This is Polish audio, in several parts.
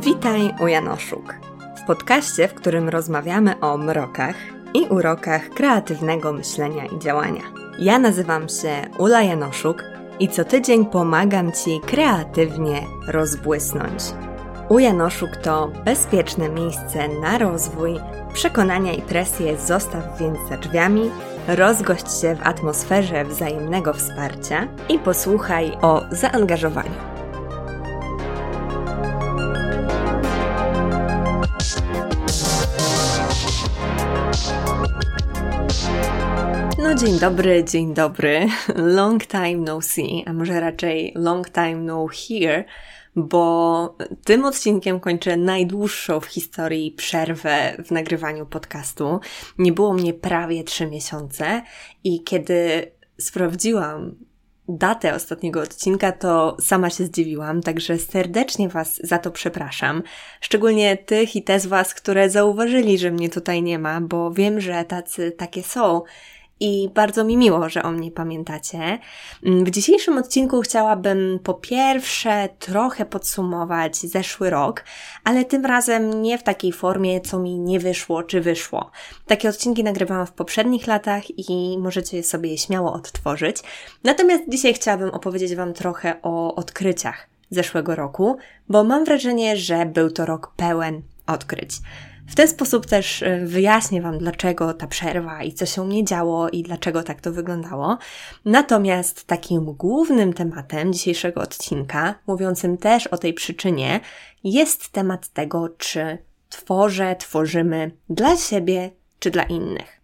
Witaj u Janoszuk. W podcaście, w którym rozmawiamy o mrokach i urokach kreatywnego myślenia i działania. Ja nazywam się Ula Janoszuk i co tydzień pomagam Ci kreatywnie rozbłysnąć. U Janoszuk to bezpieczne miejsce na rozwój, przekonania i presję zostaw więc za drzwiami, rozgość się w atmosferze wzajemnego wsparcia i posłuchaj o zaangażowaniu. Dzień dobry, dzień dobry. Long time no see, a może raczej long time no here, bo tym odcinkiem kończę najdłuższą w historii przerwę w nagrywaniu podcastu. Nie było mnie prawie trzy miesiące i kiedy sprawdziłam datę ostatniego odcinka, to sama się zdziwiłam, także serdecznie Was za to przepraszam. Szczególnie tych i te z Was, które zauważyli, że mnie tutaj nie ma, bo wiem, że tacy takie są i bardzo mi miło, że o mnie pamiętacie. Mm, w dzisiejszym odcinku chciałabym po pierwsze trochę podsumować zeszły rok, ale tym razem nie w takiej formie, co mi nie wyszło czy wyszło. Takie odcinki nagrywałam w poprzednich latach i możecie je sobie śmiało odtworzyć. Natomiast dzisiaj chciałabym opowiedzieć Wam trochę o odkryciach zeszłego roku, bo mam wrażenie, że był to rok pełen odkryć. W ten sposób też e, wyjaśnię Wam, dlaczego ta przerwa i co się u mnie działo i dlaczego tak to wyglądało. Natomiast takim głównym tematem dzisiejszego odcinka, mówiącym też o tej przyczynie, jest temat tego, czy tworzę, tworzymy dla siebie czy dla innych.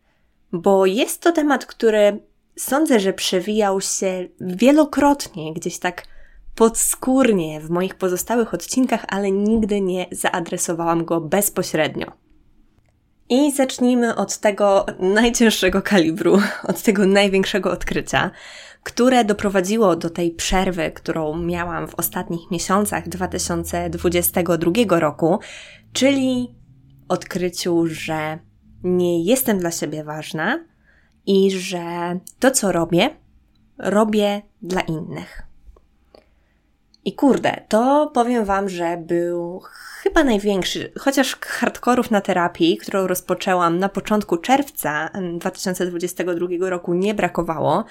Bo jest to temat, który sądzę, że przewijał się wielokrotnie gdzieś tak podskórnie w moich pozostałych odcinkach, ale nigdy nie zaadresowałam go bezpośrednio. I zacznijmy od tego najcięższego kalibru, od tego największego odkrycia, które doprowadziło do tej przerwy, którą miałam w ostatnich miesiącach 2022 roku, czyli odkryciu, że nie jestem dla siebie ważna i że to, co robię, robię dla innych. I kurde, to powiem Wam, że był chyba największy, chociaż hardkorów na terapii, którą rozpoczęłam na początku czerwca 2022 roku nie brakowało,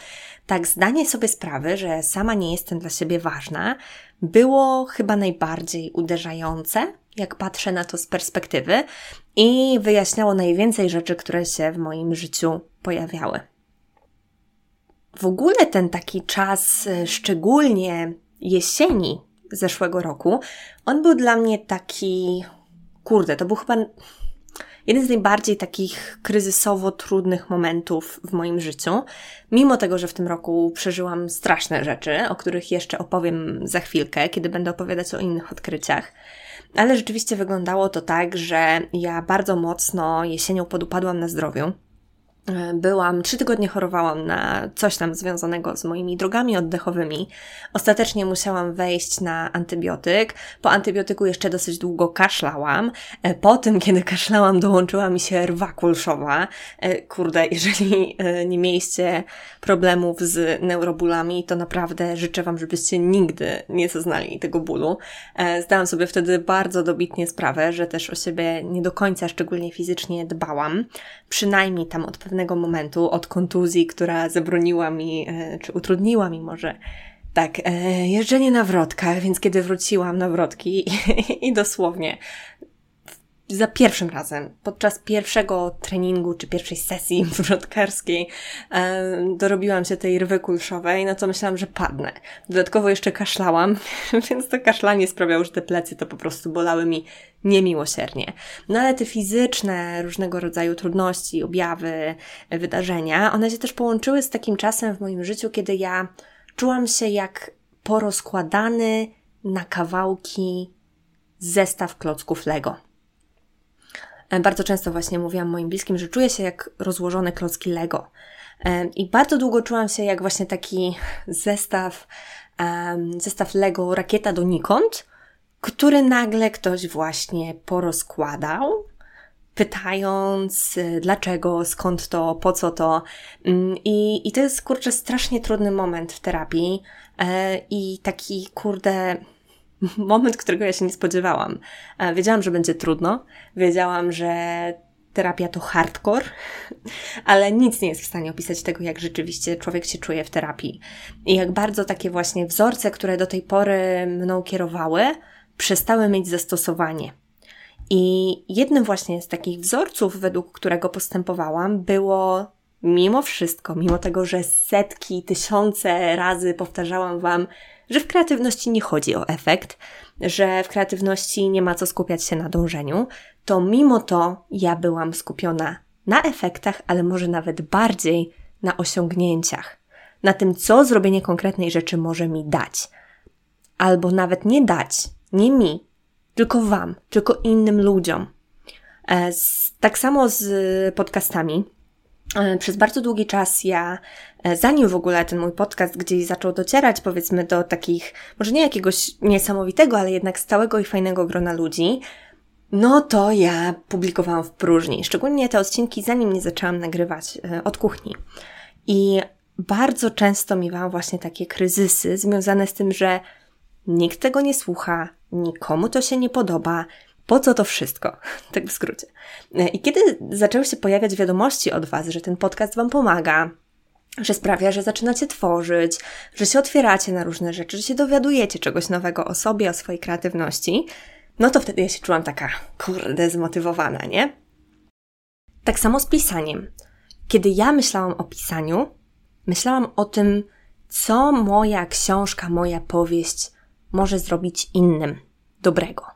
tak zdanie sobie sprawy, że sama nie jestem dla siebie ważna, było chyba najbardziej uderzające, jak patrzę na to z perspektywy i wyjaśniało najwięcej rzeczy, które się w moim życiu pojawiały. W ogóle ten taki czas, szczególnie jesieni zeszłego roku, on był dla mnie taki, kurde, to był chyba jeden z najbardziej takich kryzysowo trudnych momentów w moim życiu. Mimo tego, że w tym roku przeżyłam straszne rzeczy, o których jeszcze opowiem za chwilkę, kiedy będę opowiadać o innych odkryciach. Ale rzeczywiście wyglądało to tak, że ja bardzo mocno jesienią podupadłam na zdrowiu. E, byłam, trzy tygodnie chorowałam na coś tam związanego z moimi drogami oddechowymi. Ostatecznie musiałam wejść na antybiotyk. Po antybiotyku jeszcze dosyć długo kaszlałam. E, po tym, kiedy kaszlałam, dołączyła mi się rwa kulszowa. E, kurde, jeżeli nie mieliście problemów z neurobulami, to naprawdę życzę Wam, żebyście nigdy nie zaznali tego bólu. Zdałam sobie wtedy bardzo dobitnie sprawę, że też o siebie nie do końca, szczególnie fizycznie dbałam. Przynajmniej tam od pewnego momentu, od kontuzji, która zabroniła mi, e, czy utrudniła mi może tak, e, jeżdżenie na wrotkach, więc kiedy wróciłam na wrotki i, i dosłownie za pierwszym razem, podczas pierwszego treningu czy pierwszej sesji wrotkarskiej e, dorobiłam się tej rwy kulszowej, no to myślałam, że padnę. Dodatkowo jeszcze kaszlałam, więc to kaszlanie sprawiało, że te plecy to po prostu bolały mi niemiłosiernie. No ale te fizyczne, różnego rodzaju trudności, objawy, wydarzenia, one się też połączyły z takim czasem w moim życiu, kiedy ja czułam się jak porozkładany na kawałki zestaw klocków Lego. E, bardzo często właśnie mówiłam moim bliskim, że czuję się jak rozłożone klocki Lego. E, I bardzo długo czułam się jak właśnie taki zestaw, zestaw Lego rakieta donikąd, który nagle ktoś właśnie porozkładał, pytając e, dlaczego, skąd to, po co to. Mm, I, i to jest kurczę strasznie trudny moment w terapii i taki kurde moment, którego ja się nie spodziewałam. E, wiedziałam, że będzie trudno, wiedziałam, że terapia to hardcore, ale nic nie jest w stanie opisać tego, jak rzeczywiście człowiek się czuje w terapii. I jak bardzo takie właśnie wzorce, które do tej pory mną kierowały, przestały mieć zastosowanie. I jednym właśnie z takich wzorców, według którego postępowałam, było mimo wszystko, mimo tego, że setki, tysiące razy powtarzałam Wam, że w kreatywności nie chodzi o efekt, że w kreatywności nie ma co skupiać się na dążeniu, to mimo to ja byłam skupiona na efektach, ale może nawet bardziej na osiągnięciach, na tym, co zrobienie konkretnej rzeczy może mi dać. Albo nawet nie dać, nie mi, tylko Wam, tylko innym ludziom. E, tak samo z podcastami. E, przez bardzo długi czas ja, e, zanim w ogóle ten mój podcast gdzieś zaczął docierać, powiedzmy, do takich, może nie jakiegoś niesamowitego, ale jednak stałego i fajnego grona ludzi, no to ja publikowałam w próżni. Szczególnie te odcinki, zanim nie zaczęłam nagrywać od kuchni. I bardzo często miewałam właśnie takie kryzysy związane z tym, że nikt tego nie słucha, nikomu to się nie podoba. Po co to wszystko? Tak w skrócie. I kiedy zaczęły się pojawiać wiadomości od Was, że ten podcast Wam pomaga, że sprawia, że zaczynacie tworzyć, że się otwieracie na różne rzeczy, że się dowiadujecie czegoś nowego o sobie, o swojej kreatywności, no to wtedy ja się czułam taka, kurde, zmotywowana, nie? Tak samo z pisaniem. Kiedy ja myślałam o pisaniu, myślałam o tym, co moja książka, moja powieść może zrobić innym dobrego.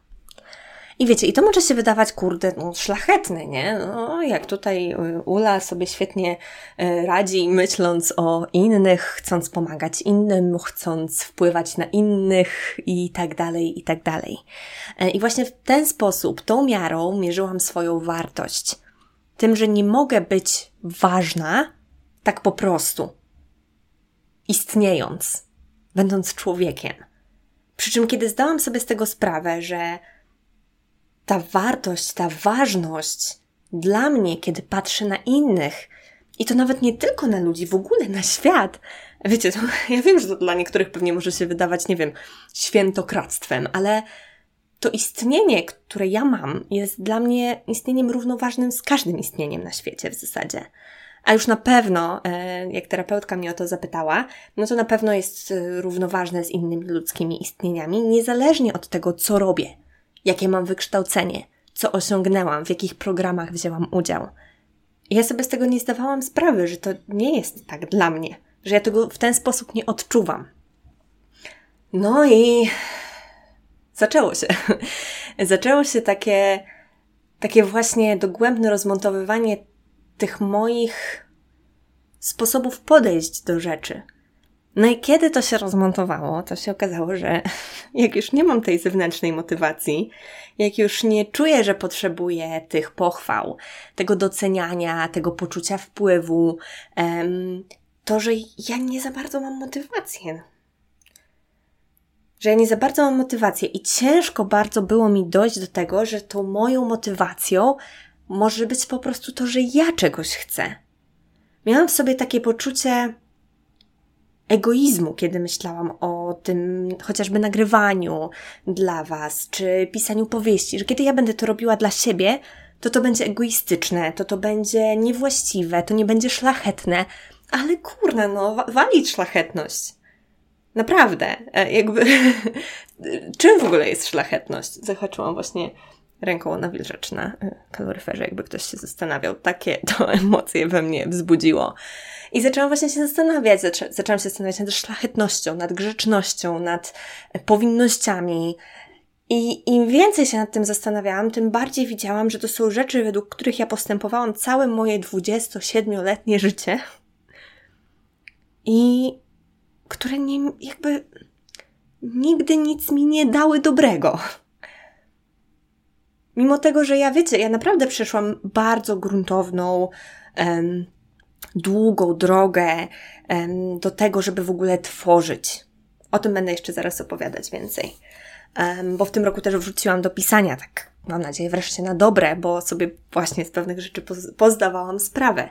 I wiecie, i to może się wydawać, kurde, no, szlachetne, nie? No, jak tutaj y, Ula sobie świetnie y, radzi, myśląc o innych, chcąc pomagać innym, chcąc wpływać na innych i tak dalej, i tak dalej. E, I właśnie w ten sposób, tą miarą mierzyłam swoją wartość. Tym, że nie mogę być ważna tak po prostu. Istniejąc, będąc człowiekiem. Przy czym, kiedy zdałam sobie z tego sprawę, że ta wartość, ta ważność dla mnie, kiedy patrzę na innych, i to nawet nie tylko na ludzi, w ogóle na świat. Wiecie, to, ja wiem, że to dla niektórych pewnie może się wydawać, nie wiem, świętokradztwem, ale to istnienie, które ja mam, jest dla mnie istnieniem równoważnym z każdym istnieniem na świecie w zasadzie. A już na pewno, e, jak terapeutka mnie o to zapytała, no to na pewno jest e, równoważne z innymi ludzkimi istnieniami, niezależnie od tego, co robię, jakie mam wykształcenie, co osiągnęłam, w jakich programach wzięłam udział. Ja sobie z tego nie zdawałam sprawy, że to nie jest tak dla mnie, że ja tego w ten sposób nie odczuwam. No i zaczęło się. zaczęło się takie, takie właśnie dogłębne rozmontowywanie tych moich sposobów podejść do rzeczy. No i kiedy to się rozmontowało, to się okazało, że jak już nie mam tej zewnętrznej motywacji, jak już nie czuję, że potrzebuję tych pochwał, tego doceniania, tego poczucia wpływu, to, że ja nie za bardzo mam motywację. Że ja nie za bardzo mam motywację i ciężko bardzo było mi dojść do tego, że tą moją motywacją może być po prostu to, że ja czegoś chcę. Miałam w sobie takie poczucie egoizmu, kiedy myślałam o tym chociażby nagrywaniu dla Was, czy pisaniu powieści, że kiedy ja będę to robiła dla siebie, to to będzie egoistyczne, to to będzie niewłaściwe, to nie będzie szlachetne, ale kurna, no, walić szlachetność. Naprawdę, e, jakby, czym w ogóle jest szlachetność? Zahaczyłam właśnie ręką na y, kaloryferze, jakby ktoś się zastanawiał. Takie to emocje we mnie wzbudziło. I zaczęłam właśnie się zastanawiać, zaczę zaczęłam się zastanawiać nad szlachetnością, nad grzecznością, nad powinnościami. I im więcej się nad tym zastanawiałam, tym bardziej widziałam, że to są rzeczy, według których ja postępowałam całe moje 27-letnie życie. I które nie, jakby nigdy nic mi nie dały dobrego. Mimo tego, że ja wiecie, ja naprawdę przeszłam bardzo gruntowną, długą drogę do tego, żeby w ogóle tworzyć. O tym będę jeszcze zaraz opowiadać więcej. Um, bo w tym roku też wróciłam do pisania, tak mam nadzieję wreszcie na dobre, bo sobie właśnie z pewnych rzeczy poz pozdawałam sprawę.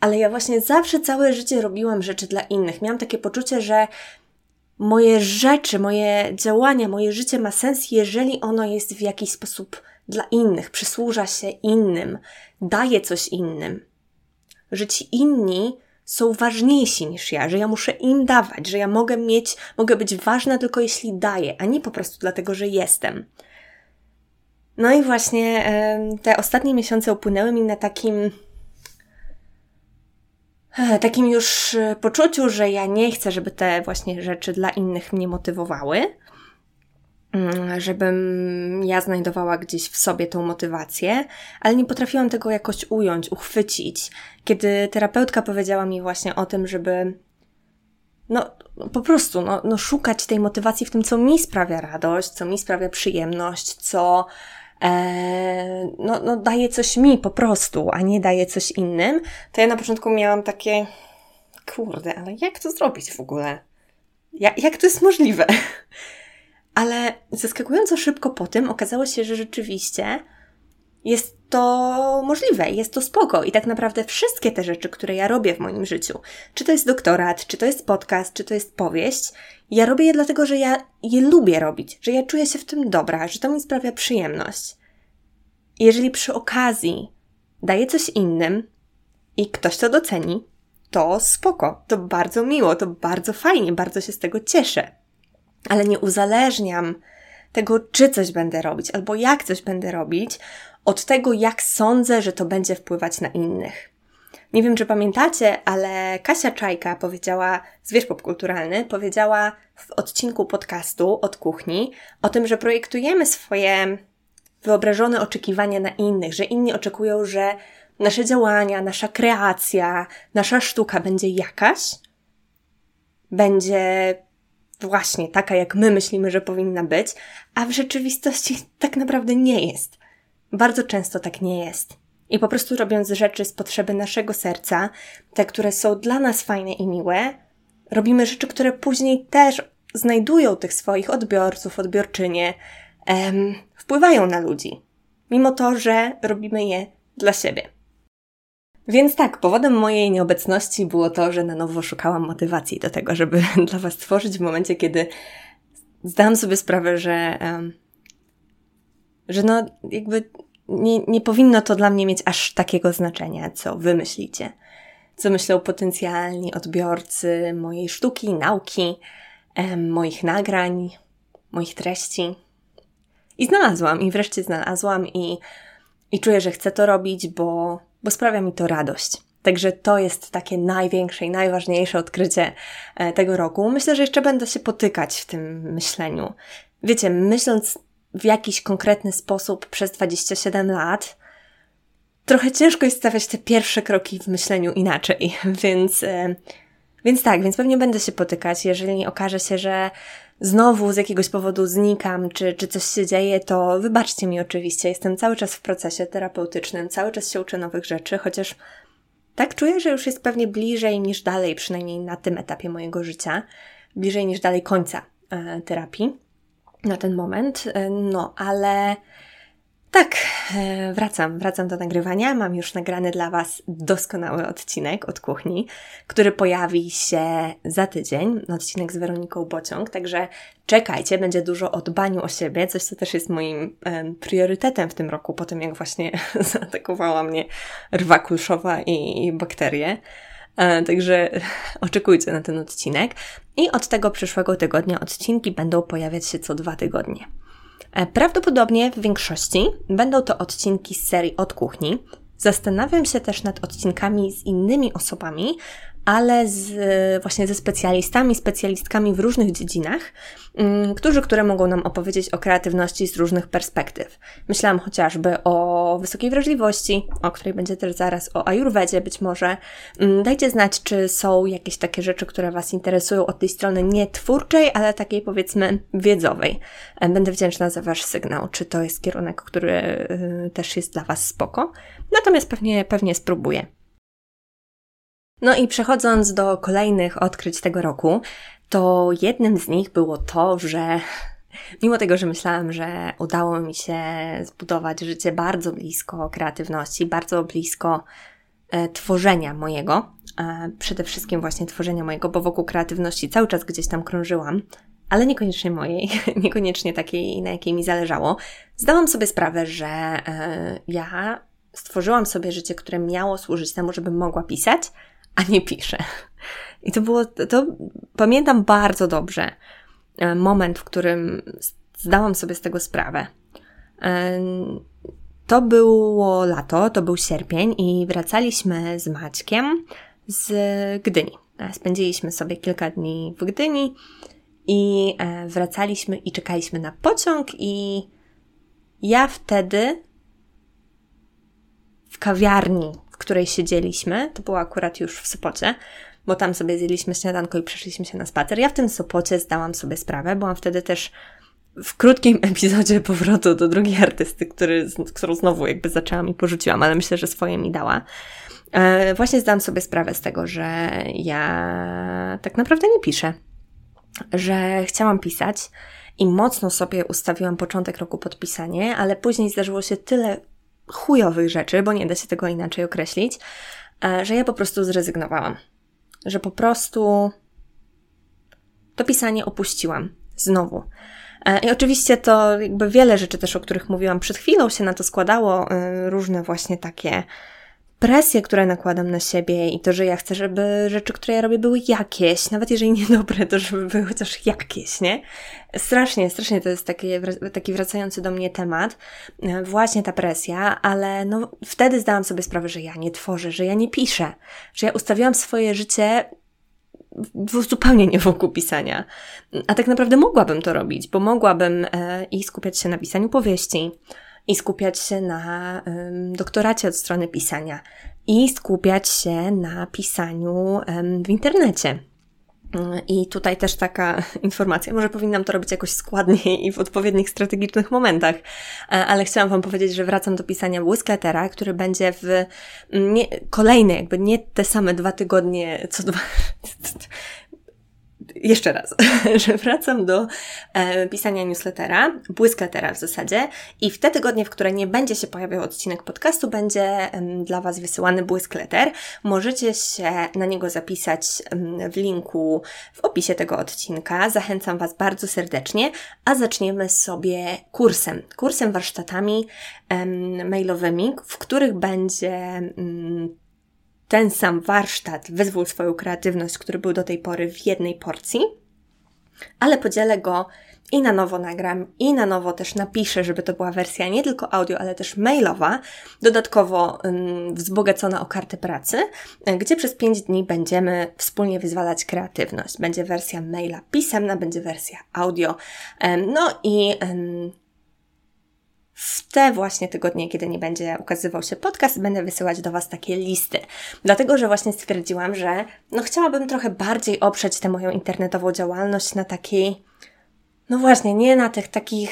Ale ja właśnie zawsze całe życie robiłam rzeczy dla innych. Miałam takie poczucie, że moje rzeczy, moje działania, moje życie ma sens, jeżeli ono jest w jakiś sposób dla innych, przysłuża się innym, daje coś innym. Że ci inni są ważniejsi niż ja, że ja muszę im dawać, że ja mogę mieć, mogę być ważna tylko jeśli daję, a nie po prostu dlatego, że jestem. No i właśnie te ostatnie miesiące upłynęły mi na takim e, takim już e, poczuciu, że ja nie chcę, żeby te właśnie rzeczy dla innych mnie motywowały, żebym ja znajdowała gdzieś w sobie tą motywację, ale nie potrafiłam tego jakoś ująć, uchwycić. Kiedy terapeutka powiedziała mi właśnie o tym, żeby no, po prostu, no, no szukać tej motywacji w tym, co mi sprawia radość, co mi sprawia przyjemność, co e, no, no daje coś mi po prostu, a nie daje coś innym, to ja na początku miałam takie, kurde, ale jak to zrobić w ogóle? Jak, jak to jest możliwe? Ale zaskakująco szybko po tym okazało się, że rzeczywiście jest to możliwe, jest to spoko i tak naprawdę wszystkie te rzeczy, które ja robię w moim życiu, czy to jest doktorat, czy to jest podcast, czy to jest powieść, ja robię je dlatego, że ja je lubię robić, że ja czuję się w tym dobra, że to mi sprawia przyjemność. Jeżeli przy okazji daję coś innym i ktoś to doceni, to spoko, to bardzo miło, to bardzo fajnie, bardzo się z tego cieszę. Ale nie uzależniam tego, czy coś będę robić, albo jak coś będę robić, od tego, jak sądzę, że to będzie wpływać na innych. Nie wiem, czy pamiętacie, ale Kasia Czajka powiedziała, zwierz popkulturalny, powiedziała w odcinku podcastu od kuchni o tym, że projektujemy swoje wyobrażone oczekiwania na innych, że inni oczekują, że nasze działania, nasza kreacja, nasza sztuka będzie jakaś, będzie właśnie taka, jak my myślimy, że powinna być, a w rzeczywistości tak naprawdę nie jest. Bardzo często tak nie jest. I po prostu robiąc rzeczy z potrzeby naszego serca, te, które są dla nas fajne i miłe, robimy rzeczy, które później też znajdują tych swoich odbiorców, odbiorczynie, em, wpływają na ludzi, mimo to, że robimy je dla siebie. Więc tak, powodem mojej nieobecności było to, że na nowo szukałam motywacji do tego, żeby dla Was tworzyć w momencie, kiedy zdałam sobie sprawę, że, że no, jakby nie, nie powinno to dla mnie mieć aż takiego znaczenia, co wy myślicie. Co myślą potencjalni odbiorcy mojej sztuki, nauki, moich nagrań, moich treści. I znalazłam, i wreszcie znalazłam, i, i czuję, że chcę to robić, bo, bo sprawia mi to radość. Także to jest takie największe i najważniejsze odkrycie e, tego roku. Myślę, że jeszcze będę się potykać w tym myśleniu. Wiecie, myśląc w jakiś konkretny sposób przez 27 lat, trochę ciężko jest stawiać te pierwsze kroki w myśleniu inaczej, więc, e, więc tak, więc pewnie będę się potykać, jeżeli okaże się, że znowu z jakiegoś powodu znikam, czy, czy coś się dzieje, to wybaczcie mi oczywiście, jestem cały czas w procesie terapeutycznym, cały czas się uczę nowych rzeczy, chociaż tak czuję, że już jest pewnie bliżej niż dalej, przynajmniej na tym etapie mojego życia, bliżej niż dalej końca e, terapii na ten moment. E, no, ale tak, e, wracam, wracam do nagrywania. Mam już nagrany dla Was doskonały odcinek od kuchni, który pojawi się za tydzień. Odcinek z Weroniką Bociąg, także czekajcie, będzie dużo o dbaniu o siebie, coś co też jest moim priorytetem w tym roku, po tym jak właśnie zaatakowała mnie rwa kulszowa i bakterie. E, także oczekujcie na ten odcinek. I od tego przyszłego tygodnia odcinki będą pojawiać się co dwa tygodnie. E, prawdopodobnie w większości będą to odcinki z serii od kuchni. Zastanawiam się też nad odcinkami z innymi osobami, ale z, właśnie ze specjalistami, specjalistkami w różnych dziedzinach, mm, którzy, które mogą nam opowiedzieć o kreatywności z różnych perspektyw. Myślałam chociażby o wysokiej wrażliwości, o której będzie też zaraz, o ajurwedzie być może. Mm, dajcie znać, czy są jakieś takie rzeczy, które Was interesują od tej strony nie twórczej, ale takiej powiedzmy wiedzowej. E, będę wdzięczna za Wasz sygnał, czy to jest kierunek, który y, też jest dla Was spoko. Natomiast pewnie, pewnie spróbuję. No i przechodząc do kolejnych odkryć tego roku, to jednym z nich było to, że mimo tego, że myślałam, że udało mi się zbudować życie bardzo blisko kreatywności, bardzo blisko e, tworzenia mojego, e, przede wszystkim właśnie tworzenia mojego, bo wokół kreatywności cały czas gdzieś tam krążyłam, ale niekoniecznie mojej, niekoniecznie takiej, na jakiej mi zależało, zdałam sobie sprawę, że e, ja stworzyłam sobie życie, które miało służyć temu, żebym mogła pisać, a nie piszę. I to było, to pamiętam bardzo dobrze e, moment, w którym zdałam sobie z tego sprawę. E, to było lato, to był sierpień i wracaliśmy z Maćkiem z Gdyni. E, spędziliśmy sobie kilka dni w Gdyni i wracaliśmy i czekaliśmy na pociąg i ja wtedy w kawiarni, w której siedzieliśmy, to było akurat już w Sopocie, bo tam sobie zjedliśmy śniadanko i przeszliśmy się na spacer. Ja w tym Sopocie zdałam sobie sprawę, byłam wtedy też w krótkim epizodzie powrotu do drugiej artysty, który, którą znowu jakby zaczęłam i porzuciłam, ale myślę, że swoje mi dała. E, właśnie zdałam sobie sprawę z tego, że ja tak naprawdę nie piszę, że chciałam pisać i mocno sobie ustawiłam początek roku podpisanie, ale później zdarzyło się tyle chujowych rzeczy, bo nie da się tego inaczej określić, e, że ja po prostu zrezygnowałam. Że po prostu to pisanie opuściłam. Znowu. E, I oczywiście to jakby wiele rzeczy też, o których mówiłam przed chwilą, się na to składało, e, różne właśnie takie presję, które nakładam na siebie i to, że ja chcę, żeby rzeczy, które ja robię, były jakieś, nawet jeżeli niedobre, to żeby były chociaż jakieś, nie? Strasznie, strasznie to jest taki, taki wracający do mnie temat, właśnie ta presja, ale no wtedy zdałam sobie sprawę, że ja nie tworzę, że ja nie piszę, że ja ustawiłam swoje życie zupełnie nie wokół pisania. A tak naprawdę mogłabym to robić, bo mogłabym e, i skupiać się na pisaniu powieści, i skupiać się na doktoracie od strony pisania i skupiać się na pisaniu w internecie. I tutaj też taka informacja, może powinnam to robić jakoś składniej i w odpowiednich strategicznych momentach, e, ale chciałam Wam powiedzieć, że wracam do pisania Whiskletera, który będzie w nie, kolejne, jakby nie te same dwa tygodnie, co dwa, jeszcze raz, że wracam do e, pisania newslettera, błyskletera w zasadzie i w te tygodnie, w które nie będzie się pojawiał odcinek podcastu, będzie e, dla Was wysyłany błyskleter. Możecie się na niego zapisać e, w linku w opisie tego odcinka. Zachęcam Was bardzo serdecznie, a zaczniemy sobie kursem, kursem warsztatami mailowymi, w których będzie ten sam warsztat Wyzwól swoją kreatywność, który był do tej pory w jednej porcji, ale podzielę go i na nowo nagram, i na nowo też napiszę, żeby to była wersja nie tylko audio, ale też mailowa, dodatkowo um, wzbogacona o kartę pracy, gdzie przez 5 dni będziemy wspólnie wyzwalać kreatywność. Będzie wersja maila pisemna, będzie wersja audio. Um, no i um, w te właśnie tygodnie, kiedy nie będzie ukazywał się podcast, będę wysyłać do Was takie listy. Dlatego, że właśnie stwierdziłam, że no chciałabym trochę bardziej oprzeć tę moją internetową działalność na takiej, no właśnie, nie na tych takich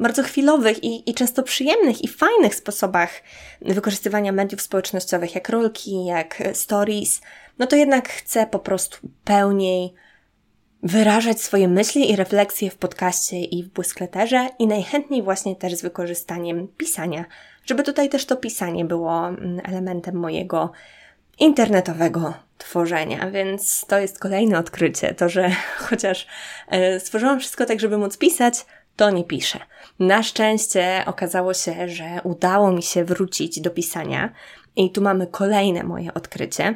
bardzo chwilowych i, i często przyjemnych i fajnych sposobach wykorzystywania mediów społecznościowych, jak rolki, jak stories, no to jednak chcę po prostu pełniej wyrażać swoje myśli i refleksje w podcaście i w błyskleterze i najchętniej właśnie też z wykorzystaniem pisania, żeby tutaj też to pisanie było mm, elementem mojego internetowego tworzenia, więc to jest kolejne odkrycie, to, że chociaż e, stworzyłam wszystko tak, żeby móc pisać, to nie piszę. Na szczęście okazało się, że udało mi się wrócić do pisania i tu mamy kolejne moje odkrycie,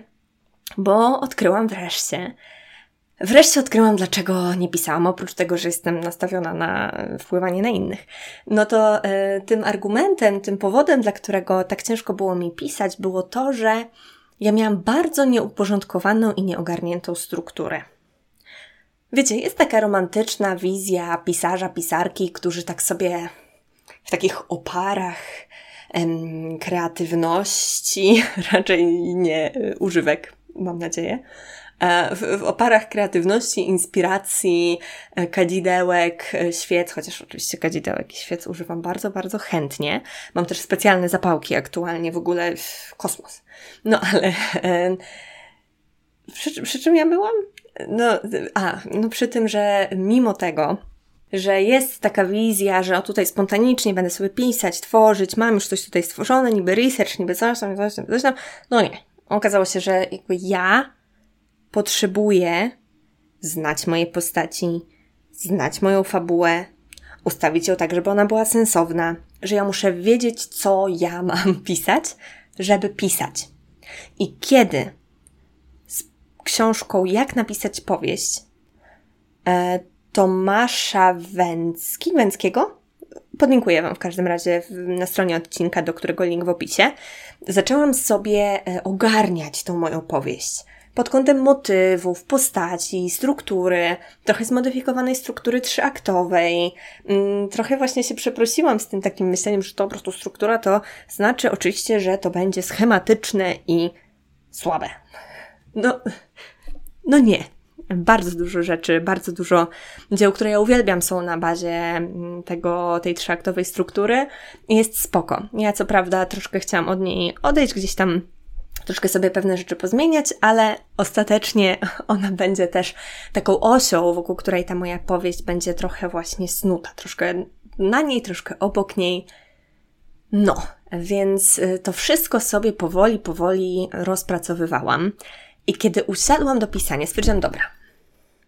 bo odkryłam wreszcie, Wreszcie odkryłam, dlaczego nie pisałam, oprócz tego, że jestem nastawiona na wpływanie na innych. No to y, tym argumentem, tym powodem, dla którego tak ciężko było mi pisać, było to, że ja miałam bardzo nieuporządkowaną i nieogarniętą strukturę. Wiecie, jest taka romantyczna wizja pisarza, pisarki, którzy tak sobie w takich oparach em, kreatywności, raczej nie używek, mam nadzieję, E, w, w oparach kreatywności, inspiracji, e, kadzidełek, e, świec, chociaż oczywiście kadzidełek i świec używam bardzo, bardzo chętnie. Mam też specjalne zapałki aktualnie, w ogóle w kosmos. No ale przy, przy czym ja byłam? No, a, no przy tym, że mimo tego, że jest taka wizja, że o tutaj spontanicznie będę sobie pisać, tworzyć, mam już coś tutaj stworzone, niby research, niby coś tam, coś tam, coś tam. No nie, Okazało się, że jakby ja potrzebuję znać moje postaci, znać moją fabułę, ustawić ją tak, żeby ona była sensowna, że ja muszę wiedzieć, co ja mam pisać, żeby pisać. I kiedy z książką Jak napisać powieść e, Tomasza Węcki, Węckiego, podlinkuję Wam w każdym razie na stronie odcinka, do którego link w opisie, zaczęłam sobie e, ogarniać tą moją powieść pod kątem motywów, postaci, struktury, trochę zmodyfikowanej struktury trzyaktowej. Mm, trochę właśnie się przeprosiłam z tym takim myśleniem, że to po prostu struktura to znaczy oczywiście, że to będzie schematyczne i słabe. No, no nie. Bardzo dużo rzeczy, bardzo dużo dzieł, które ja uwielbiam, są na bazie mm, tego, tej trzyaktowej struktury jest spoko. Ja co prawda troszkę chciałam od niej odejść gdzieś tam troszkę sobie pewne rzeczy pozmieniać, ale ostatecznie ona będzie też taką osią, wokół której ta moja powieść będzie trochę właśnie snuta, troszkę na niej, troszkę obok niej. No, więc y, to wszystko sobie powoli, powoli rozpracowywałam. I kiedy usiadłam do pisania, stwierdziłam, dobra,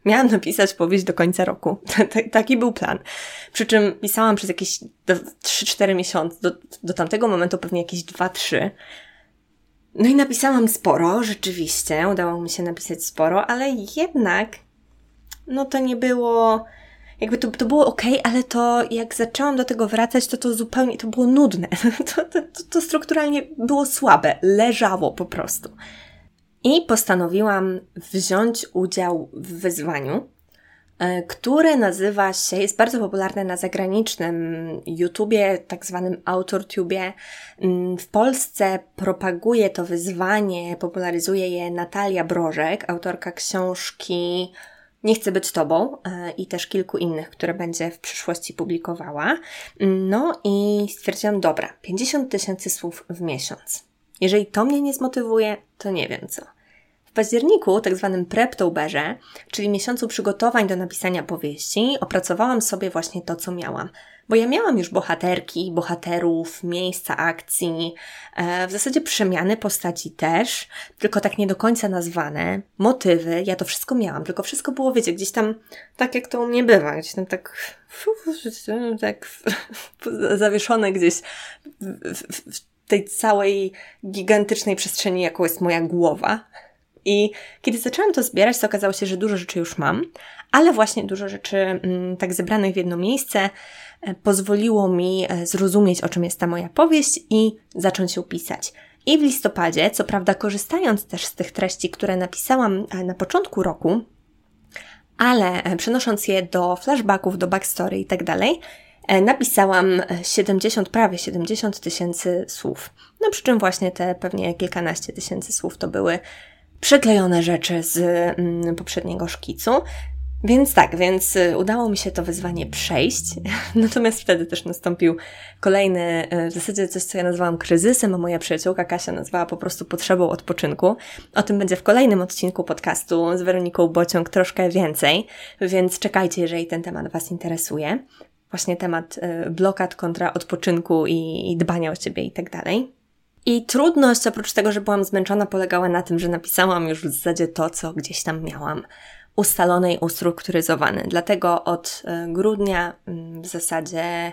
miałam napisać powieść do końca roku. Taki był plan. Przy czym pisałam przez jakieś 3-4 miesiące, do, do tamtego momentu pewnie jakieś 2-3. No i napisałam sporo, rzeczywiście, udało mi się napisać sporo, ale jednak, no to nie było, jakby to, to było ok, ale to jak zaczęłam do tego wracać, to to zupełnie, to było nudne. To, to, to, to strukturalnie było słabe, leżało po prostu. I postanowiłam wziąć udział w wyzwaniu, które nazywa się, jest bardzo popularne na zagranicznym YouTubie, tak zwanym AutorTubie. Mm, w Polsce propaguje to wyzwanie, popularyzuje je Natalia Brożek, autorka książki Nie chcę być tobą e, i też kilku innych, które będzie w przyszłości publikowała. No i stwierdziłam, dobra, 50 tysięcy słów w miesiąc. Jeżeli to mnie nie zmotywuje, to nie wiem co październiku, tak zwanym preptoberze, czyli miesiącu przygotowań do napisania powieści, opracowałam sobie właśnie to, co miałam. Bo ja miałam już bohaterki, bohaterów, miejsca akcji, e, w zasadzie przemiany postaci też, tylko tak nie do końca nazwane, motywy, ja to wszystko miałam, tylko wszystko było, wiecie, gdzieś tam tak jak to u mnie bywa, gdzieś tam tak, tak zawieszone gdzieś w, w, w tej całej gigantycznej przestrzeni, jaką jest moja głowa. I kiedy zaczęłam to zbierać, to okazało się, że dużo rzeczy już mam, ale właśnie dużo rzeczy mm, tak zebranych w jedno miejsce e, pozwoliło mi e, zrozumieć, o czym jest ta moja powieść i zacząć ją pisać. I w listopadzie, co prawda korzystając też z tych treści, które napisałam e, na początku roku, ale przenosząc je do flashbacków, do backstory i tak dalej, napisałam 70, prawie 70 tysięcy słów. No przy czym właśnie te pewnie kilkanaście tysięcy słów to były przyklejone rzeczy z mm, poprzedniego szkicu. Więc tak, więc y, udało mi się to wyzwanie przejść. Natomiast wtedy też nastąpił kolejny, y, w zasadzie coś, co ja nazwałam kryzysem, a moja przyjaciółka Kasia nazwała po prostu potrzebą odpoczynku. O tym będzie w kolejnym odcinku podcastu z Weroniką Bociąg troszkę więcej, więc czekajcie, jeżeli ten temat Was interesuje. Właśnie temat y, blokad kontra odpoczynku i, i dbania o siebie i tak dalej. I trudność, oprócz tego, że byłam zmęczona, polegała na tym, że napisałam już w zasadzie to, co gdzieś tam miałam ustalone i ustrukturyzowane. Dlatego od e, grudnia mm, w zasadzie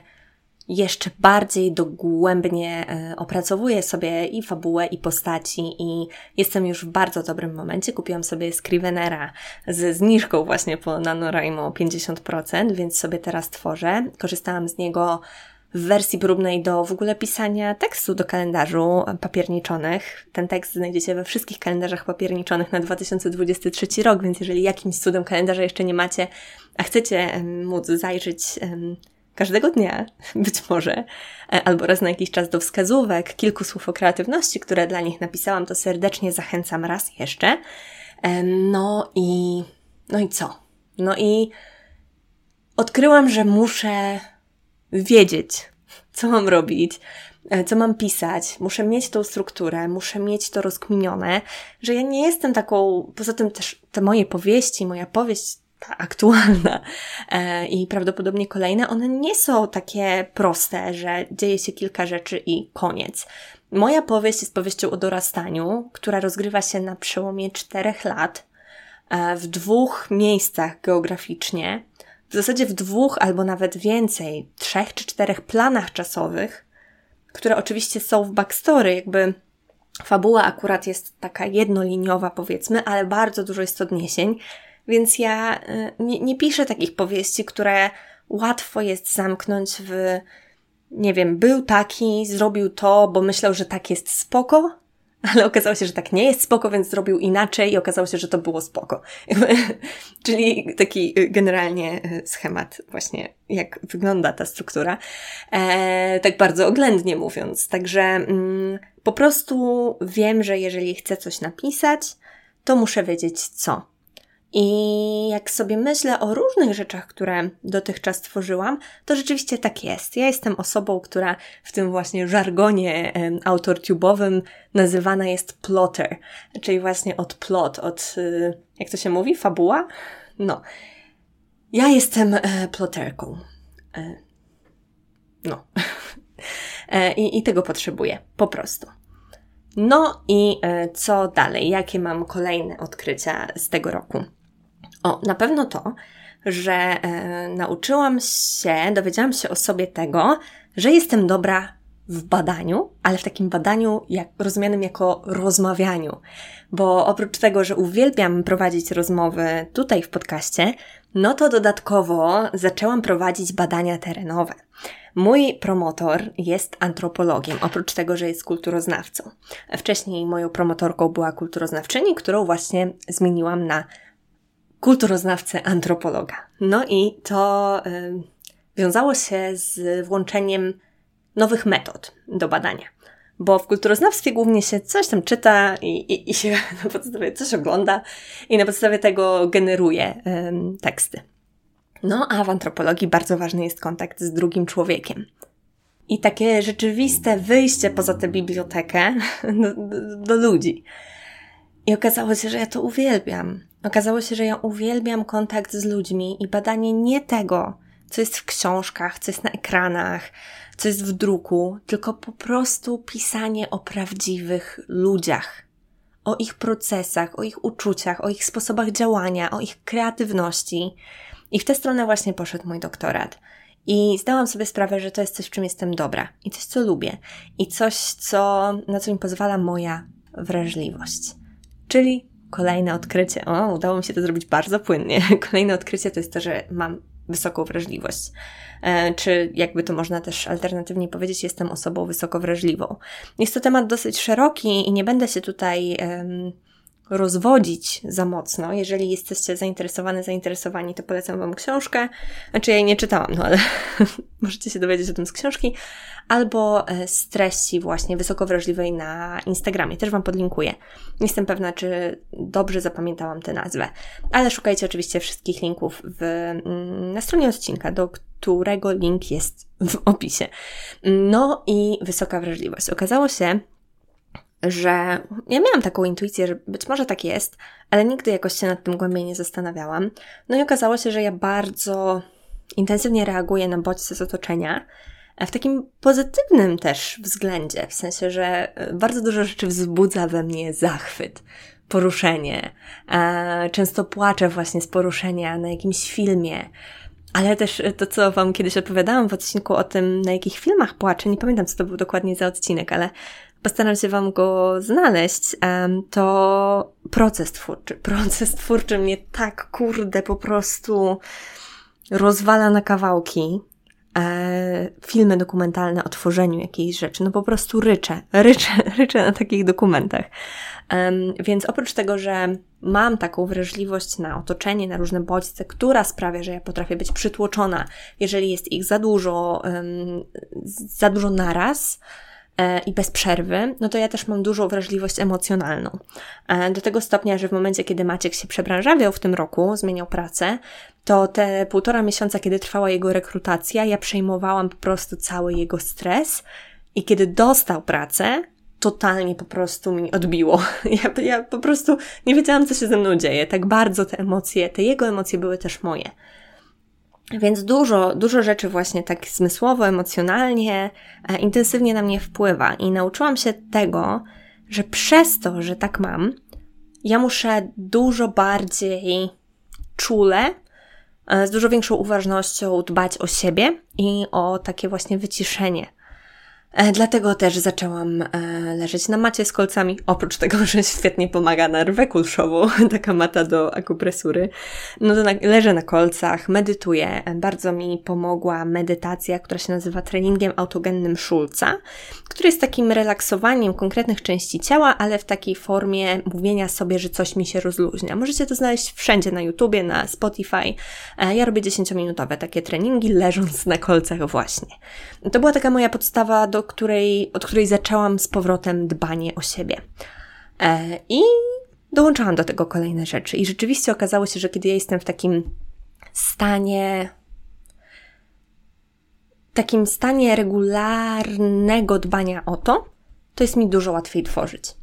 jeszcze bardziej dogłębnie e, opracowuję sobie i fabułę, i postaci, i jestem już w bardzo dobrym momencie. Kupiłam sobie Scrivenera ze zniżką właśnie po NaNoWriMo 50%, więc sobie teraz tworzę. Korzystałam z niego w wersji próbnej do w ogóle pisania tekstu do kalendarzu papierniczonych. Ten tekst znajdziecie we wszystkich kalendarzach papierniczonych na 2023 rok, więc jeżeli jakimś cudem kalendarza jeszcze nie macie, a chcecie móc zajrzeć każdego dnia, być może, e, albo raz na jakiś czas do wskazówek, kilku słów o kreatywności, które dla nich napisałam, to serdecznie zachęcam raz jeszcze. No i, no i co? No i odkryłam, że muszę wiedzieć, co mam robić, e, co mam pisać, muszę mieć tą strukturę, muszę mieć to rozkminione, że ja nie jestem taką, poza tym też te moje powieści, moja powieść ta aktualna e, i prawdopodobnie kolejne, one nie są takie proste, że dzieje się kilka rzeczy i koniec. Moja powieść jest powieścią o dorastaniu, która rozgrywa się na przełomie czterech lat e, w dwóch miejscach geograficznie, w zasadzie w dwóch albo nawet więcej, trzech czy czterech planach czasowych, które oczywiście są w backstory, jakby fabuła akurat jest taka jednoliniowa, powiedzmy, ale bardzo dużo jest odniesień, więc ja y, nie, nie piszę takich powieści, które łatwo jest zamknąć w, nie wiem, był taki, zrobił to, bo myślał, że tak jest spoko, ale okazało się, że tak nie jest spoko, więc zrobił inaczej i okazało się, że to było spoko. Czyli taki y, generalnie y, schemat właśnie, jak wygląda ta struktura. E, tak bardzo oględnie mówiąc. Także mm, po prostu wiem, że jeżeli chcę coś napisać, to muszę wiedzieć co. I jak sobie myślę o różnych rzeczach, które dotychczas tworzyłam, to rzeczywiście tak jest. Ja jestem osobą, która w tym właśnie żargonie autortubowym nazywana jest plotter, czyli właśnie od plot, od, y, jak to się mówi, fabuła? No. Ja jestem e, ploterką. E, no. E, I, I tego potrzebuję, po prostu. No i co dalej? Jakie mam kolejne odkrycia z tego roku? O, na pewno to, że e, nauczyłam się, dowiedziałam się o sobie tego, że jestem dobra w badaniu, ale w takim badaniu jak, rozumianym jako rozmawianiu. Bo oprócz tego, że uwielbiam prowadzić rozmowy tutaj w podcaście, no to dodatkowo zaczęłam prowadzić badania terenowe. Mój promotor jest antropologiem, oprócz tego, że jest kulturoznawcą. Wcześniej moją promotorką była kulturoznawczyni, którą właśnie zmieniłam na kulturoznawcę, antropologa. No i to y, wiązało się z włączeniem nowych metod do badania. Bo w kulturoznawstwie głównie się coś tam czyta i, i, i się na podstawie coś ogląda i na podstawie tego generuje y, teksty. No a w antropologii bardzo ważny jest kontakt z drugim człowiekiem. I takie rzeczywiste wyjście poza tę bibliotekę do, do, do ludzi. I okazało się, że ja to uwielbiam. Okazało się, że ja uwielbiam kontakt z ludźmi i badanie nie tego, co jest w książkach, co jest na ekranach, co jest w druku, tylko po prostu pisanie o prawdziwych ludziach, o ich procesach, o ich uczuciach, o ich sposobach działania, o ich kreatywności. I w tę stronę właśnie poszedł mój doktorat. I zdałam sobie sprawę, że to jest coś, w czym jestem dobra i coś, co lubię, i coś, co, na co mi pozwala moja wrażliwość. Czyli kolejne odkrycie, o, udało mi się to zrobić bardzo płynnie. Kolejne odkrycie to jest to, że mam wysoką wrażliwość. E, czy jakby to można też alternatywnie powiedzieć, jestem osobą wysoko wrażliwą. Jest to temat dosyć szeroki i nie będę się tutaj um, rozwodzić za mocno. Jeżeli jesteście zainteresowane, zainteresowani, to polecam Wam książkę. Znaczy ja jej nie czytałam, no ale możecie się dowiedzieć o tym z książki. Albo e, z treści właśnie wysoko wrażliwej na Instagramie. Też Wam podlinkuję. Nie jestem pewna, czy dobrze zapamiętałam tę nazwę. Ale szukajcie oczywiście wszystkich linków w, mm, na stronie odcinka, do którego link jest w opisie. No i wysoka wrażliwość. Okazało się, że ja miałam taką intuicję, że być może tak jest, ale nigdy jakoś się nad tym głębiej nie zastanawiałam. No i okazało się, że ja bardzo intensywnie reaguję na bodźce z otoczenia, w takim pozytywnym też względzie, w sensie, że bardzo dużo rzeczy wzbudza we mnie zachwyt, poruszenie. Często płaczę właśnie z poruszenia na jakimś filmie, ale też to, co Wam kiedyś opowiadałam w odcinku o tym, na jakich filmach płaczę, nie pamiętam, co to był dokładnie za odcinek, ale postaram się Wam go znaleźć, to proces twórczy. Proces twórczy mnie tak, kurde, po prostu rozwala na kawałki. E, filmy dokumentalne o tworzeniu jakiejś rzeczy, no po prostu ryczę, ryczę, ryczę na takich dokumentach. więc oprócz tego, że mam taką wrażliwość na otoczenie, na różne bodźce, która sprawia, że ja potrafię być przytłoczona, jeżeli jest ich za dużo, za dużo naraz, i bez przerwy, no to ja też mam dużą wrażliwość emocjonalną. E, do tego stopnia, że w momencie, kiedy Maciek się przebranżawiał w tym roku, zmieniał pracę, to te półtora miesiąca, kiedy trwała jego rekrutacja, ja przejmowałam po prostu cały jego stres i kiedy dostał pracę, totalnie po prostu mi odbiło. Ja, ja po prostu nie wiedziałam, co się ze mną dzieje. Tak bardzo te emocje, te jego emocje były też moje. Więc dużo, dużo rzeczy właśnie tak zmysłowo, emocjonalnie, e, intensywnie na mnie wpływa. I nauczyłam się tego, że przez to, że tak mam, ja muszę dużo bardziej czule, e, z dużo większą uważnością dbać o siebie i o takie właśnie wyciszenie dlatego też zaczęłam e, leżeć na macie z kolcami, oprócz tego, że świetnie pomaga na rwę kulszową, taka mata do akupresury. No to leżę na kolcach, medytuję. Bardzo mi pomogła medytacja, która się nazywa treningiem autogennym Schulza, który jest takim relaksowaniem konkretnych części ciała, ale w takiej formie mówienia sobie, że coś mi się rozluźnia. Możecie to znaleźć wszędzie na YouTubie, na Spotify. E, ja robię 10-minutowe takie treningi, leżąc na kolcach właśnie. To była taka moja podstawa do której, od której zaczęłam z powrotem dbanie o siebie. E, I dołączałam do tego kolejne rzeczy. I rzeczywiście okazało się, że kiedy ja jestem w takim stanie, takim stanie regularnego dbania o to, to jest mi dużo łatwiej tworzyć.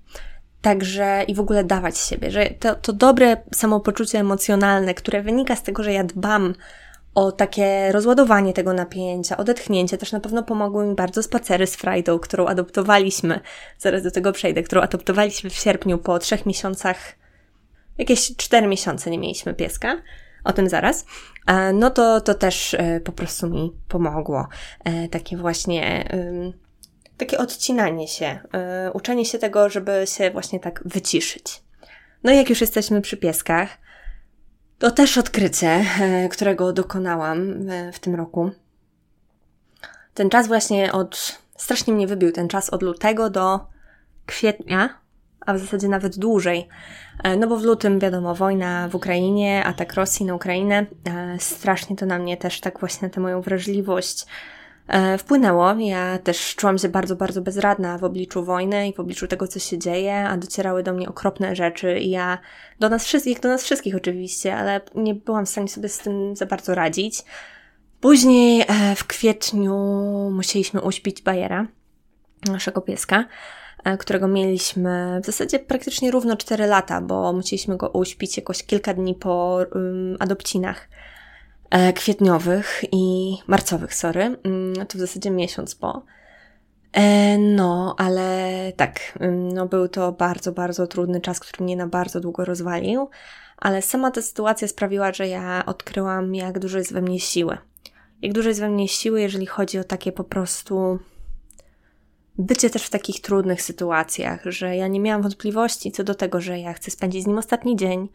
Także i w ogóle dawać siebie, że to, to dobre samopoczucie emocjonalne, które wynika z tego, że ja dbam o takie rozładowanie tego napięcia, odetchnięcie. Też na pewno pomogły mi bardzo spacery z Frajdą, którą adoptowaliśmy, zaraz do tego przejdę, którą adoptowaliśmy w sierpniu po trzech miesiącach, jakieś cztery miesiące nie mieliśmy pieska. O tym zaraz. E, no to, to też e, po prostu mi pomogło. E, takie właśnie, takie odcinanie się, uczenie się tego, żeby się właśnie tak wyciszyć. No i jak już jesteśmy przy pieskach, to też odkrycie, e, którego dokonałam e, w tym roku. Ten czas właśnie od, strasznie mnie wybił ten czas od lutego do kwietnia, a w zasadzie nawet dłużej. E, no bo w lutym, wiadomo, wojna w Ukrainie, atak Rosji na Ukrainę, strasznie to na mnie też tak właśnie tę moją wrażliwość wpłynęło. Ja też czułam się bardzo, bardzo bezradna w obliczu wojny i w obliczu tego, co się dzieje, a docierały do mnie okropne rzeczy i ja, do nas wszystkich, do nas wszystkich oczywiście, ale nie byłam w stanie sobie z tym za bardzo radzić. Później e, w kwietniu musieliśmy uśpić Bajera, naszego pieska, e, którego mieliśmy w zasadzie praktycznie równo 4 lata, bo musieliśmy go uśpić jakoś kilka dni po um, adopcinach. E, kwietniowych i marcowych, sorry. Mm, to w zasadzie miesiąc po. E, no, ale tak, mm, no był to bardzo, bardzo trudny czas, który mnie na bardzo długo rozwalił, ale sama ta sytuacja sprawiła, że ja odkryłam, jak dużo jest we mnie siły. Jak dużo jest we mnie siły, jeżeli chodzi o takie po prostu bycie też w takich trudnych sytuacjach, że ja nie miałam wątpliwości co do tego, że ja chcę spędzić z nim ostatni dzień,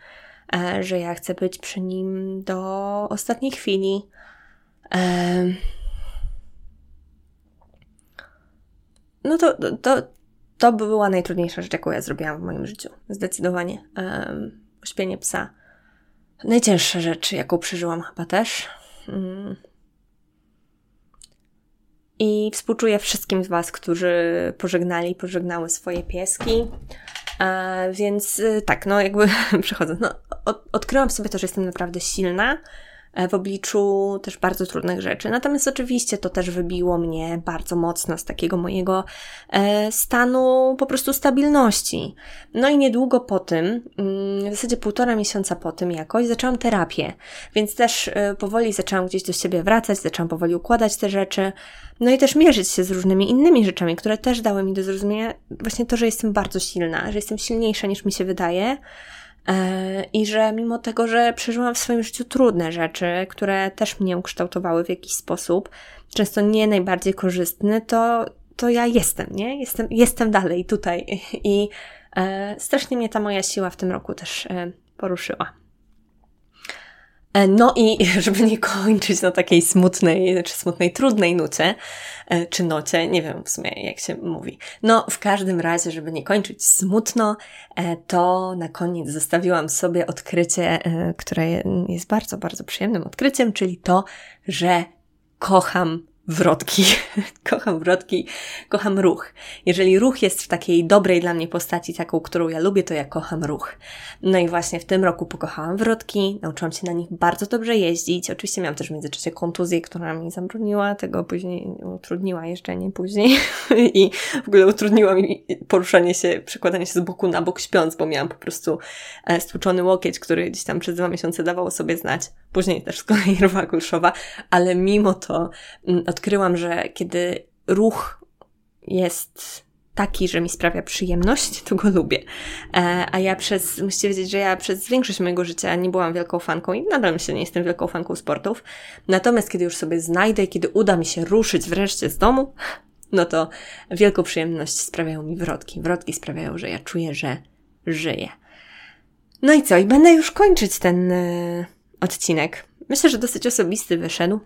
że ja chcę być przy nim do ostatniej chwili. E, no to, to, to była najtrudniejsza rzecz, jaką ja zrobiłam w moim życiu. Zdecydowanie. Uśpienie psa. Najcięższa rzecz, jaką przeżyłam chyba też. Mm. I współczuję wszystkim z Was, którzy pożegnali, pożegnały swoje pieski. E, więc y, tak, no jakby przechodząc, no, od, odkryłam sobie to, że jestem naprawdę silna w obliczu też bardzo trudnych rzeczy. Natomiast oczywiście to też wybiło mnie bardzo mocno z takiego mojego e, stanu po prostu stabilności. No i niedługo po tym, mm, w zasadzie półtora miesiąca po tym jakoś, zaczęłam terapię, więc też e, powoli zaczęłam gdzieś do siebie wracać, zaczęłam powoli układać te rzeczy, no i też mierzyć się z różnymi innymi rzeczami, które też dały mi do zrozumienia właśnie to, że jestem bardzo silna, że jestem silniejsza niż mi się wydaje. E, I że mimo tego, że przeżyłam w swoim życiu trudne rzeczy, które też mnie ukształtowały w jakiś sposób, często nie najbardziej korzystny, to, to ja jestem, nie? Jestem, jestem dalej tutaj. I e, strasznie mnie ta moja siła w tym roku też e, poruszyła. E, no i żeby nie kończyć na takiej smutnej, czy smutnej, trudnej nucie, e, czy nocie, nie wiem w sumie jak się mówi. No, w każdym razie, żeby nie kończyć smutno, e, to na koniec zostawiłam sobie odkrycie, które jest bardzo, bardzo przyjemnym odkryciem, czyli to, że kocham wrotki. kocham wrotki, kocham ruch. Jeżeli ruch jest w takiej dobrej dla mnie postaci, taką, którą ja lubię, to ja kocham ruch. No i właśnie w tym roku pokochałam wrotki, nauczyłam się na nich bardzo dobrze jeździć. Oczywiście miałam też w międzyczasie kontuzję, która mi zabroniła tego później, utrudniła jeszcze, nie później. I w ogóle utrudniła mi poruszanie się, przekładanie się z boku na bok śpiąc, bo miałam po prostu e, stłuczony łokieć, który gdzieś tam przez dwa miesiące dawał sobie znać. Później też z kolei rwa kulszowa, ale mimo to mm, odkryłam, że kiedy ruch jest taki, że mi sprawia przyjemność, to go lubię. E, a ja przez, musicie wiedzieć, że ja przez większość mojego życia nie byłam wielką fanką i nadal myślę, nie jestem wielką fanką sportów. Natomiast kiedy już sobie znajdę i kiedy uda mi się ruszyć wreszcie z domu, no to wielką przyjemność sprawiają mi wrotki. Wrotki sprawiają, że ja czuję, że żyję. No i co? I będę już kończyć ten y, odcinek. Myślę, że dosyć osobisty wyszedł.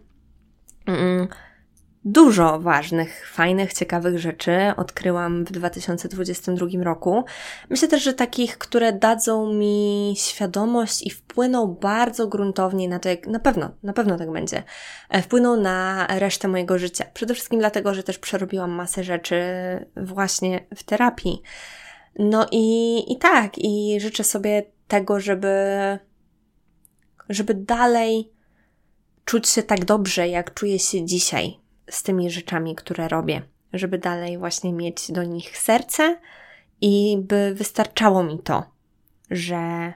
Dużo ważnych, fajnych, ciekawych rzeczy odkryłam w 2022 roku. Myślę też, że takich, które dadzą mi świadomość i wpłyną bardzo gruntownie na to, jak na pewno, na pewno tak będzie, e, wpłyną na resztę mojego życia. Przede wszystkim dlatego, że też przerobiłam masę rzeczy właśnie w terapii. No i, i tak, i życzę sobie tego, żeby, żeby dalej czuć się tak dobrze, jak czuję się dzisiaj z tymi rzeczami, które robię, żeby dalej właśnie mieć do nich serce i by wystarczało mi to, że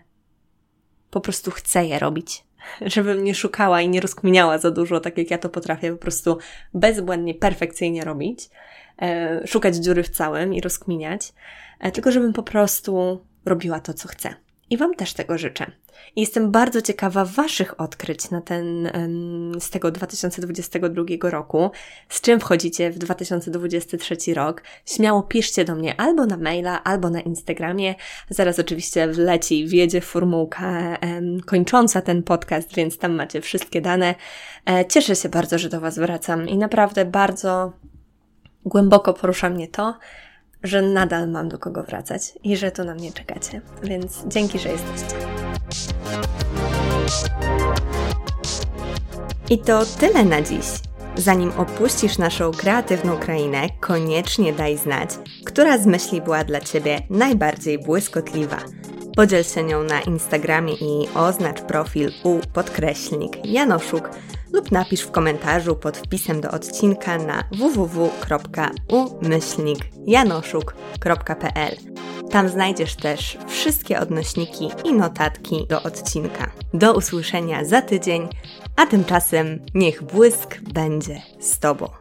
po prostu chcę je robić. Żebym nie szukała i nie rozkminiała za dużo, tak jak ja to potrafię po prostu bezbłędnie, perfekcyjnie robić, e, szukać dziury w całym i rozkminiać, e, tylko żebym po prostu robiła to, co chcę. I Wam też tego życzę. I jestem bardzo ciekawa Waszych odkryć na ten, z tego 2022 roku. Z czym wchodzicie w 2023 rok? Śmiało piszcie do mnie albo na maila, albo na Instagramie. Zaraz oczywiście wleci, wjedzie formułka kończąca ten podcast, więc tam macie wszystkie dane. E, cieszę się bardzo, że do Was wracam i naprawdę bardzo głęboko porusza mnie to, że nadal mam do kogo wracać i że tu na mnie czekacie. Więc dzięki, że jesteście. I to tyle na dziś. Zanim opuścisz naszą kreatywną krainę, koniecznie daj znać, która z myśli była dla Ciebie najbardziej błyskotliwa. Podziel się nią na Instagramie i oznacz profil u podkreślnik Janoszuk lub napisz w komentarzu pod wpisem do odcinka na www.umyślnikjanoszuk.pl. Tam znajdziesz też wszystkie odnośniki i notatki do odcinka. Do usłyszenia za tydzień, a tymczasem niech błysk będzie z Tobą.